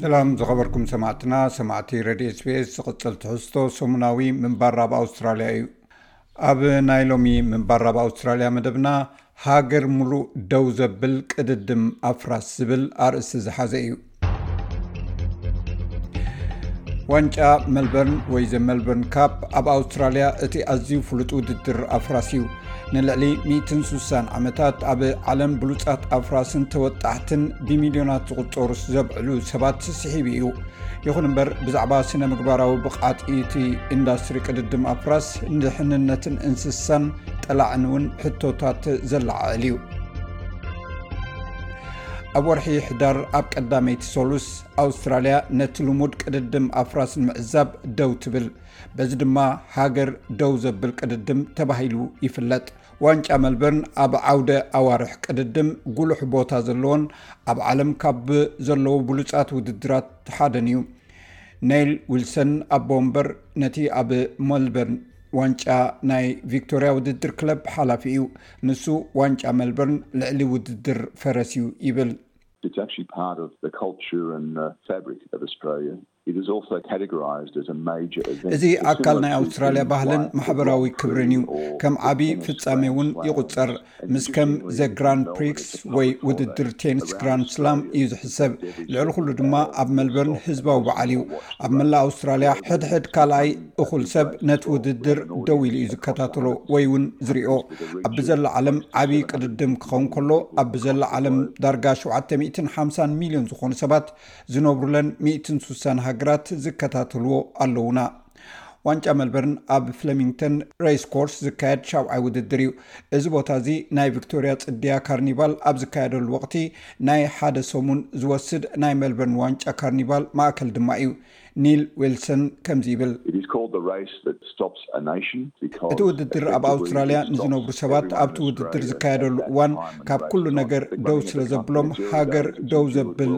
ሰላም ዝኸበርኩም ሰማዕትና ሰማዕቲ ረድ ስቤስ ዝቕፅል ትሕዝቶ ሰሙናዊ ምንባራብ ኣውስትራልያ እዩ ኣብ ናይ ሎሚ ምንባራብ ኣውስትራልያ መደብና ሃገር ሙሉእ ደው ዘብል ቅድድም ኣፍራስ ዝብል ኣርእስቲ ዝሓዘ እዩ። ዋንጫ መልበርን ወይ ዘ መልበርን ካፕ ኣብ ኣውስትራልያ እቲ ኣዝዩ ፍሉጥ ውድድር ኣፍራስ እዩ። ንልዕሊ 160 ዓመታት ኣብ ዓለም ብሉፃት ኣፍራስን ተወጣሕትን ብሚልዮናት ዝቁፀሩ ዘብዕሉ ሰባት ስሒቡ እዩ ይኹን እምበር ብዛዕባ ስነ ምግባራዊ ብቕዓት እቲ ኢንዳስትሪ ቅድድም ኣፍራስ ንድሕንነትን እንስሳን ጠላዕን እውን ሕቶታት ዘለዓዕል እዩ። ኣብ ወርሒ ሕዳር ኣብ ቀዳመይቲ ሶሉስ ኣውስትራልያ ነቲ ልሙድ ቅድድም ኣፍራስ ንምዕዛብ ደው ትብል በዚ ድማ ሃገር ደው ዘብል ቅድድም ተባሂሉ ይፍለጥ ዋንጫ መልበርን ኣብ ዓውደ ኣዋርሕ ቅድድም ጉሉሕ ቦታ ዘለዎን ኣብ ዓለም ካብ ዘለዎ ብሉፃት ውድድራት ሓደን እዩ ነይል ዊልሰን ኣቦ ወንበር ነቲ ኣብ መልበርን ዋንጫ ናይ ቪክቶርያ ውድድር ክለብ ሓላፊ እዩ። ንሱ ዋንጫ መልበርን ልዕሊ ውድድር ፈረስ እዩ ይብል። እዚ ኣካል ናይ ኣውስትራልያ ባህልን ማሕበራዊ ክብርን እዩ፣ ከም ዓቢ ፍጻሜ እውን ይቑጸር። ምስ ከም ዘ ግራንድ ፕሪክስ ወይ ውድድር ቴንስ ግራንድ ስላም እዩ ዝሕሰብ ልዕሊ ኩሉ ድማ ኣብ መልበርን ህዝባዊ በዓል እዩ ኣብ መላእ ኣውስትራልያ ሕድሕድ ካልኣይ እኹል ሰብ ነቲ ውድድር ደው ኢሉ እዩ ዝከታተሎ ወይ እውን ዝርኦ ኣብ ብዘላ ዓለም ዓብዪ ቅድድም ክኸውን ከሎ ኣብ ብዘላ ዓለም ዳርጋ 750 ሚሊዮን ዝኾኑ ሰባት ዝነብሩለን 160 ሃገራት ዝከታተልዎ ኣለውና ዋንጫ መልበርን ኣብ ፍለሚንግተን ሬይስ ኮርስ ዝካየድ ሻብዓይ ውድድር እዩ። እዚ ቦታ እዚ ናይ ቪክቶርያ ጽድያ ካርኒቫል ኣብ ዝካየደሉ ወቕቲ ናይ ሓደ ሰሙን ዝወስድ ናይ መልበርን ዋንጫ ካርኒቫል ማእከል ድማ እዩ። ኒል ዊልሰን ከምዚ ይብል። እቲ ውድድር ኣብ ኣውስትራልያ ንዝነብሩ ሰባት ኣብቲ ውድድር ዝካየደሉ እዋን ካብ ኩሉ ነገር ደው ስለ ዘብሎም ሃገር ደው ዘብል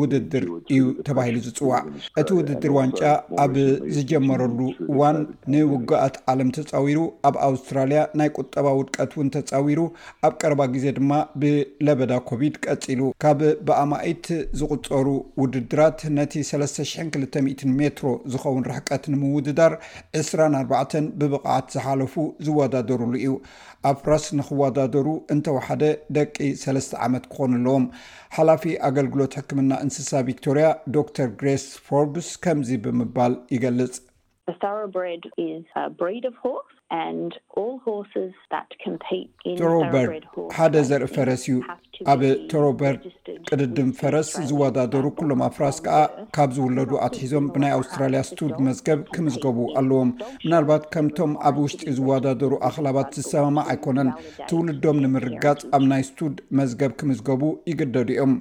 ውድድር እዩ ተባሂሉ ዝጽዋዕ። እቲ ውድድር ዋንጫ ኣብ ዝጀመረሉ እዋን ንውግኣት ዓለም ተፃዊሩ ኣብ ኣውስትራልያ ናይ ቁጠባ ውድቀት እውን ተፃዊሩ ኣብ ቀረባ ግዜ ድማ ብለበዳ ኮቪድ ቀፂሉ ካብ ብኣማኢት ዝቁፀሩ ውድድራት ነቲ 3200 ሜትሮ ዝኸውን ርሕቀት ንምውድዳር 24 ብብቕዓት ዝሓለፉ ዝወዳደሩሉ እዩ ኣፍራስ ንክወዳደሩ እንተወሓደ ደቂ ሰለስተ ዓመት ክኾኑ ኣለዎም ሓላፊ ኣገልግሎት ሕክምና እንስሳ ቪክቶርያ ዶክተር ግሬስ ፎርብስ ከምዚ ብምባል ይገልጽ። ቶሮበርድ ሓደ ዘርኢ ፈረስ እዩ። ኣብ ቶሮበርድ ቅድድም ፈረስ ዝወዳደሩ ኩሎም ኣፍራስ ከዓ ካብ ዝውለዱ ኣትሒዞም ብናይ ኣውስትራልያ ስቱድ መዝገብ ክምዝገቡ ኣለዎም። ምናልባት ከምቶም ኣብ ውሽጢ ዝወዳደሩ ኣኽላባት ዝሰማማዕ ኣይኮነን። ትውልዶም ንምርጋፅ ኣብ ናይ ስቱድ መዝገብ ክምዝገቡ ይግደዱ እዮም።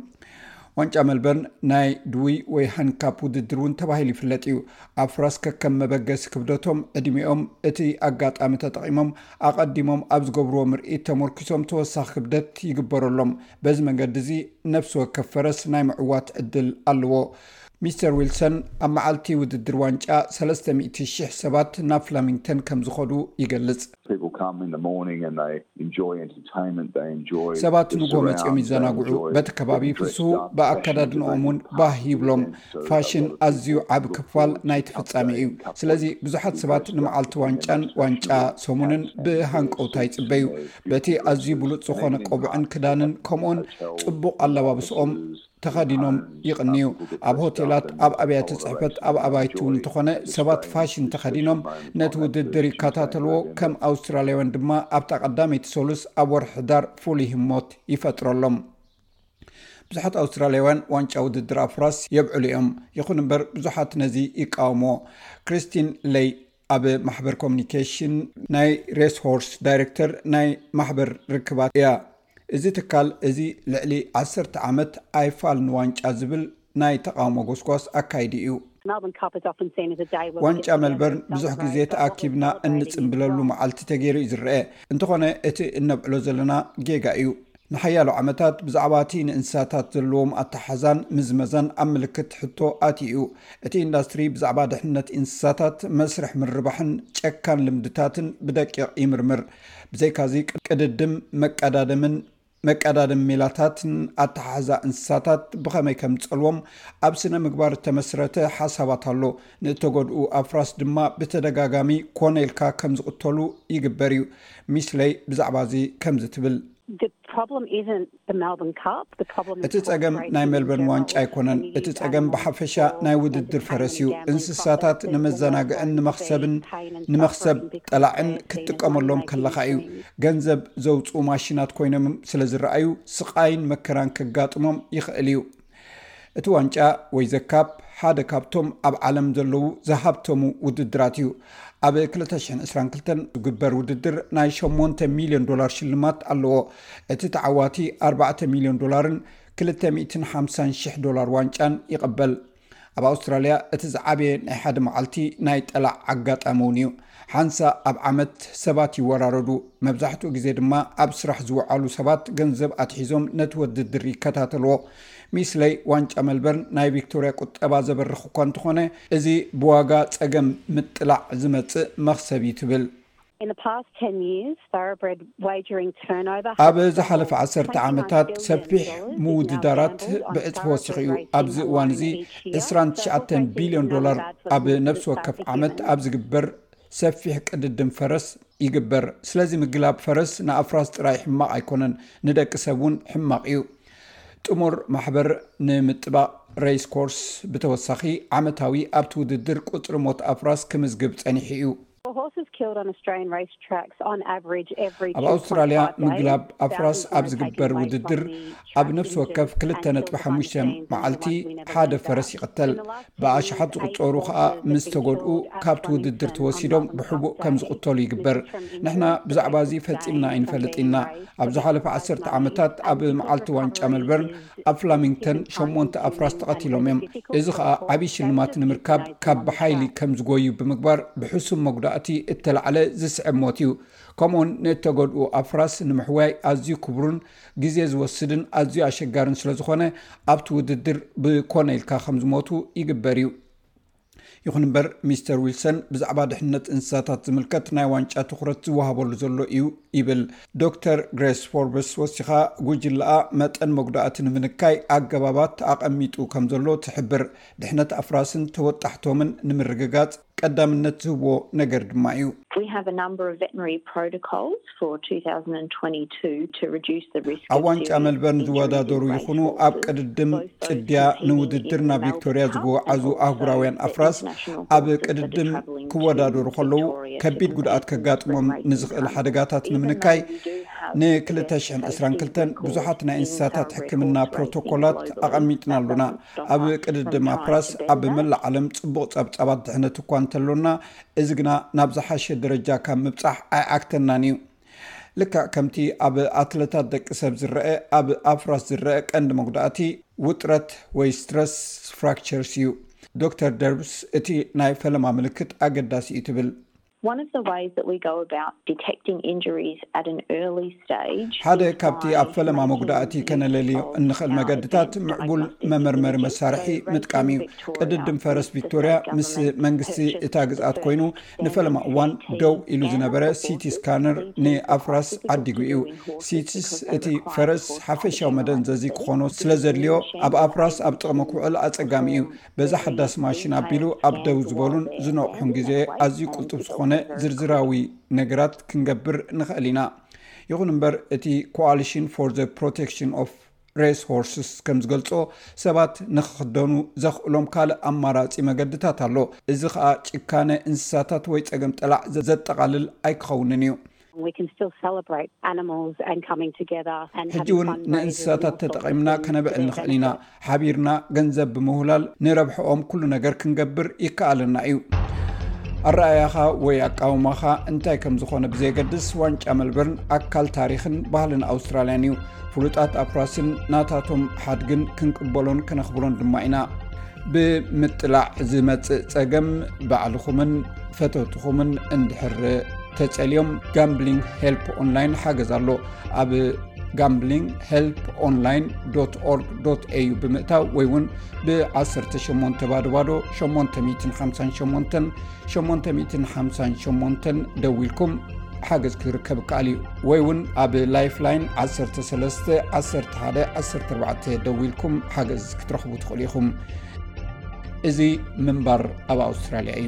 ዋንጫ መልበርን ናይ ድውይ ወይ ሃንካፕ ውድድር እውን ተባሂሉ ይፍለጥ እዩ። ኣብ ፍራስ ከከም መበገሲ ክብደቶም፣ ዕድሚኦም፣ እቲ ኣጋጣሚ ተጠቒሞም ኣቐዲሞም ኣብ ዝገብርዎ ምርኢት ተሞርኪሶም ተወሳኺ ክብደት ይግበረሎም። በዚ መንገዲ እዚ ነፍሲ ወከፍ ፈረስ ናይ ምዕዋት ዕድል ኣለዎ። ሚስተር ዊልሰን ኣብ መዓልቲ ውድድር ዋንጫ ሰለስተ ሚእቲ ሽሕ ሰባት ናብ ፍለሚንግተን ከምዝኸዱ ይገልፅ። ሰባት ንግሆ መጺኦም ይዘናግዑ፣ በቲ ከባቢ ይፍስሁ፣ ብኣከዳድንኦም እውን ባህ ይብሎም። ፋሽን ኣዝዩ ዓቢ ክፋል ናይቲ ፍጻመ እዩ፣ ስለዚ ብዙሓት ሰባት ንመዓልቲ ዋንጫን ዋንጫ ሰሙንን ብሃንቀውታ ይጽበዩ። በቲ ኣዝዩ ብሉጽ ዝዀነ ቆቢዕን ክዳንን ከምኡውን ጽቡቕ ኣለባብሳኦም። ተኸዲኖም ይቕንዩ። ኣብ ሆቴላት፣ ኣብ ኣብያተ ጽሕፈት፣ ኣብ ኣባይቲ እውን እንተኾነ ሰባት ፋሽን ተኸዲኖም ነቲ ውድድር ይከታተልዎ፣ ከም ኣውስትራልያውያን ድማ ኣብታ ቀዳመይቲ ሰሉስ ኣብ ወርሒ ሕዳር ፍሉይ ህሞት ይፈጥረሎም። ብዙሓት ኣውስትራልያውያን ዋንጫ ውድድር ኣፍራስ የብዕሉ እዮም፣ ይኹን እምበር ብዙሓት ነዚ ይቃወምዎ። ክሪስቲን ለይ ኣብ ማሕበር ኮሚኒኬሽን ናይ ሬስ ሆርስ ዳይረክተር ናይ ማሕበር ርክባት እያ። እዚ ትካል እዚ ልዕሊ ዓሰርተ ዓመት ኣይፋል ንዋንጫ ዝብል ናይ ተቓውሞ ጎስጓስ ኣካይዱ እዩ። ዋንጫ መልበርን ብዙሕ ግዜ ተኣኪብና እንጽምብለሉ መዓልቲ ተገይሩ እዩ ዝረኣ፣ እንተኾነ እቲ እነብዕሎ ዘለና ጌጋ እዩ። ንሓያሎ ዓመታት ብዛዕባ እቲ ንእንስሳታት ዘለዎም ኣተሓሕዛን ምዝመዛን ኣብ ምልክት ሕቶ ኣትዩ እዩ። እቲ ኢንዳስትሪ ብዛዕባ ድሕነት እንስሳታት፣ መስርሕ ምርባሕን ጨካን ልምድታትን ብደቂቕ ይምርምር። ብዘይካዚ፣ ቅድድም፣ መቀዳደምን መቀዳደሚ ሜላታትን ኣተሓሕዛ እንስሳታት ብኸመይ ከም ዝጸልዎም ኣብ ስነ-ምግባር እተመስረተ ሓሳባት ኣሎ። ንእተጎድኡ ኣፍራስ ድማ ብተደጋጋሚ ኮነ ኢልካ ከም ዝቕተሉ ይግበር እዩ። ሚስ ለይ ብዛዕባ እዚ ከምዚ ትብል። እቲ ጸገም ናይ መልበርን ዋንጫ ኣይኮነን። እቲ ጸገም ብሓፈሻ ናይ ውድድር ፈረስ እዩ። እንስሳታት ንመዘናግዕን ንመኽሰብን፣ ንመኽሰብ ጠላዕን፣ ክትጥቀመሎም ከለኻ እዩ። ገንዘብ ዘውጽኡ ማሽናት ኮይኖም ስለ ዝረኣዩ ስቓይን መከራን ከጋጥሞም ይኽእል እዩ። እቲ ዋንጫ ወይ ዘካፕ ሓደ ካብቶም ኣብ ዓለም ዘለዉ ዝሃብተሙ ውድድራት እዩ ኣብ 222 ዝግበር ውድድር ናይ 8 ሚሊዮን ዶላር ሽልማት ኣለዎ እቲ ተዓዋቲ 4 ሚሊዮን ዶላርን 250,00 ዶላር ዋንጫን ይቐበል ኣብ ኣውስትራልያ እቲ ዝዓበየ ናይ ሓደ መዓልቲ ናይ ጠላዕ ኣጋጣሚ እውን እዩ ሓንሳእ ኣብ ዓመት ሰባት ይወራረዱ፣ መብዛሕትኡ ግዜ ድማ ኣብ ስራሕ ዝወዓሉ ሰባት ገንዘብ ኣትሒዞም ነቲ ወድድር ይከታተልዎ። ሚስለይ ዋንጫ መልበርን ናይ ቪክቶርያ ቁጠባ ዘበርኽ እኳ እንተኾነ፣ እዚ ብዋጋ ጸገም ምጥላዕ ዝመጽእ መኽሰብ እዩ ትብል። ኣብ ዝሓለፈ ዓሰርተ ዓመታት ሰፊሕ ምውድዳራት ብዕፅፊ ወሲኹ እዩ ኣብዚ እዋን እዚ 29 ቢልዮን ዶላር ኣብ ነብሲ ወከፍ ዓመት ኣብ ዝግበር ሰፊሕ ቅድድም ፈረስ ይግበር ስለዚ ምግላብ ፈረስ ንኣፍራስ ጥራይ ሕማቅ ኣይኮነን ንደቂ ሰብ እውን ሕማቅ እዩ ጥሙር ማሕበር ንምጥባቅ ሬይስ ኮርስ ብተወሳኺ ዓመታዊ ኣብቲ ውድድር ቁፅሪ ሞት ኣፍራስ ክምዝግብ ፀኒሑ እዩ ኣብ ኣውስትራልያ ምግላብ ኣፍራስ ኣብ ዝግበር ውድድር ኣብ ነፍሲ ወከፍ 2ነ5 መዓልቲ ሓደ ፈረስ ይቕተል ብኣሽሓት ዝቁፀሩ ከዓ ምስ ተጎድኡ ካብቲ ውድድር ተወሲዶም ብሕቡእ ከም ዝቕተሉ ይግበር ንሕና ብዛዕባ እዚ ፈፂምና ኣይንፈልጥ ኢና ኣብ ዝሓለፈ ዓሰርተ ዓመታት ኣብ መዓልቲ ዋንጫ መልበርን ኣብ ፍላሚንግተን ሸሞንተ ኣፍራስ ተቐቲሎም እዮም፣ እዚ ኸኣ ዓብዪ ሽልማት ንምርካብ ካብ ብሓይሊ ከም ዝጎዩ ብምግባር ብሕሱም መጉዳእቲ እተላዕለ ዝስዕብ ሞት እዩ። ከምኡውን ንእተጎድኡ ኣፍራስ ንምሕዋይ ኣዝዩ ክቡርን ግዜ ዝወስድን ኣዝዩ ኣሸጋርን ስለ ዝኾነ ኣብቲ ውድድር ብኮነ ኢልካ ከም ዝሞቱ ይግበር እዩ። ይኹን እምበር ሚስተር ዊልሰን ብዛዕባ ድሕነት እንስሳታት ዝምልከት ናይ ዋንጫ ትኹረት ዝወሃበሉ ዘሎ እዩ ይብል። ዶክተር ግሬስ ፎርብስ ወሲኻ ጉጅለኣ መጠን መጉዳእቲ ንምንካይ ኣገባባት ኣቐሚጡ ከም ዘሎ ትሕብር። ድሕነት ኣፍራስን ተወጣሕቶምን ንምርግጋጽ ቀዳምነት ዝህብዎ ነገር ድማ እዩ። ኣብ ዋንጫ መልበርን ዝወዳደሩ ይኹኑ ኣብ ቅድድም ፅድያ ንውድድር ናብ ቪክቶርያ ዝጎዓዙ ኣህጉራውያን ኣፍራስ ኣብ ቅድድም ክወዳደሩ ከለዉ ከቢድ ጉድኣት ከጋጥሞም ንዝኽእል ሓደጋታት ንምንካይ ን222 ብዙሓት ናይ እንስሳታት ሕክምና ፕሮቶኮላት ኣቐሚጥና ኣሎና ኣብ ቅድድም ኣፍራስ ኣብ መላእ ዓለም ፅቡቕ ፀብፃባት ድሕነት እኳ እንተሎና እዚ ግና ናብ ዝሓሸ ደረጃ ካብ ምብጻሕ ኣይዓግተናን እዩ። ልክዕ ከምቲ ኣብ ኣትለታት ደቂ ሰብ ዝረኣ፣ ኣብ ኣፍራስ ዝረኣ ቀንዲ መጉዳእቲ ውጥረት ወይ ስትረስ ፍራክቸርስ እዩ። ዶክተር ደርብስ እቲ ናይ ፈለማ ምልክት ኣገዳሲ እዩ ትብል። One of the ways that we go about detecting injuries at an early. ሓደ ካብቲ ኣብ ፈለማ መጉዳእቲ ከነለልዮ እንኽእል መገድታት ምዕቡል መመርመሪ መሳርሒ ምጥቃም እዩ። ቅድድም ፈረስ ቪክቶርያ ምስ መንግስቲ እታ ግዝኣት ኮይኑ ንፈለማ እዋን ደው ኢሉ ዝነበረ ሲቲ ስካነር ንኣፍራስ ዓዲጉ እዩ። ሲቲስ እቲ ፈረስ ሓፈሻዊ መደንዘዚ ክኾኖ ስለዘድልዮ ኣብ ኣፍራስ ኣብ ጥቕሚ ክውዕል ኣፀጋሚ እዩ። በዛ ሓዳስ ማሽን ኣቢሉ ኣብ ደው ዝበሉን ዝነቕሑን ግዜ ኣዝዩ ቅልጡፍ ዝኾነ ዝርዝራዊ ነገራት ክንገብር ንኸእል ኢና። ይኹን እምበር እቲ ኮኣልሽን ፎር ዘ ፕሮቴክሽን ኦፍ ሬስ ሆርስስ ከም ዝገልጾ ሰባት ንክኽደኑ ዘኽእሎም ካልእ ኣማራጺ መገድታት ኣሎ። እዚ ከኣ ጭካነ እንስሳታት ወይ ጸገም ጠላዕ ዘጠቓልል ኣይክኸውንን እዩ። ሕጂ'ውን ንእንስሳታት ተጠቒምና ከነብዕል ንኸእል ኢና። ሓቢርና ገንዘብ ብምውህላል ንረብሐኦም ኩሉ ነገር ክንገብር ይከኣለና እዩ። ኣረኣእያኻ ወይ ኣቃውማኻ እንታይ ከም ዝኾነ ብዘየገድስ ዋንጫ መልበርን ኣካል ታሪኽን ባህልን ኣውስትራልያን እዩ። ፍሉጣት ኣፍራስን ናታቶም ሓድግን ክንቅበሎን ከነኽብሮን ድማ ኢና። ብምጥላዕ ዝመፅእ ፀገም ባዕልኹምን ፈተውትኹምን እንድሕር ተፀልዮም ጋምብሊንግ ሄልፕ ኦንላይን ሓገዝ ኣሎ። ኣብ ጋምብሊን ሄልፕ ኦንላይን ኦርግ au ብምእታው ወይ እውን ብ18 ባዶባዶ 85888 ደው ኢልኩም ሓገዝ ክርከብ ከኣል እዩ ወይ እውን ኣብ ላይፍ ላይን 1314 ደው ኢልኩም ሓገዝ ክትረኽቡ ትኽእሉ ኢኹም እዚ ምንባር ኣብ ኣውስትራልያ እዩ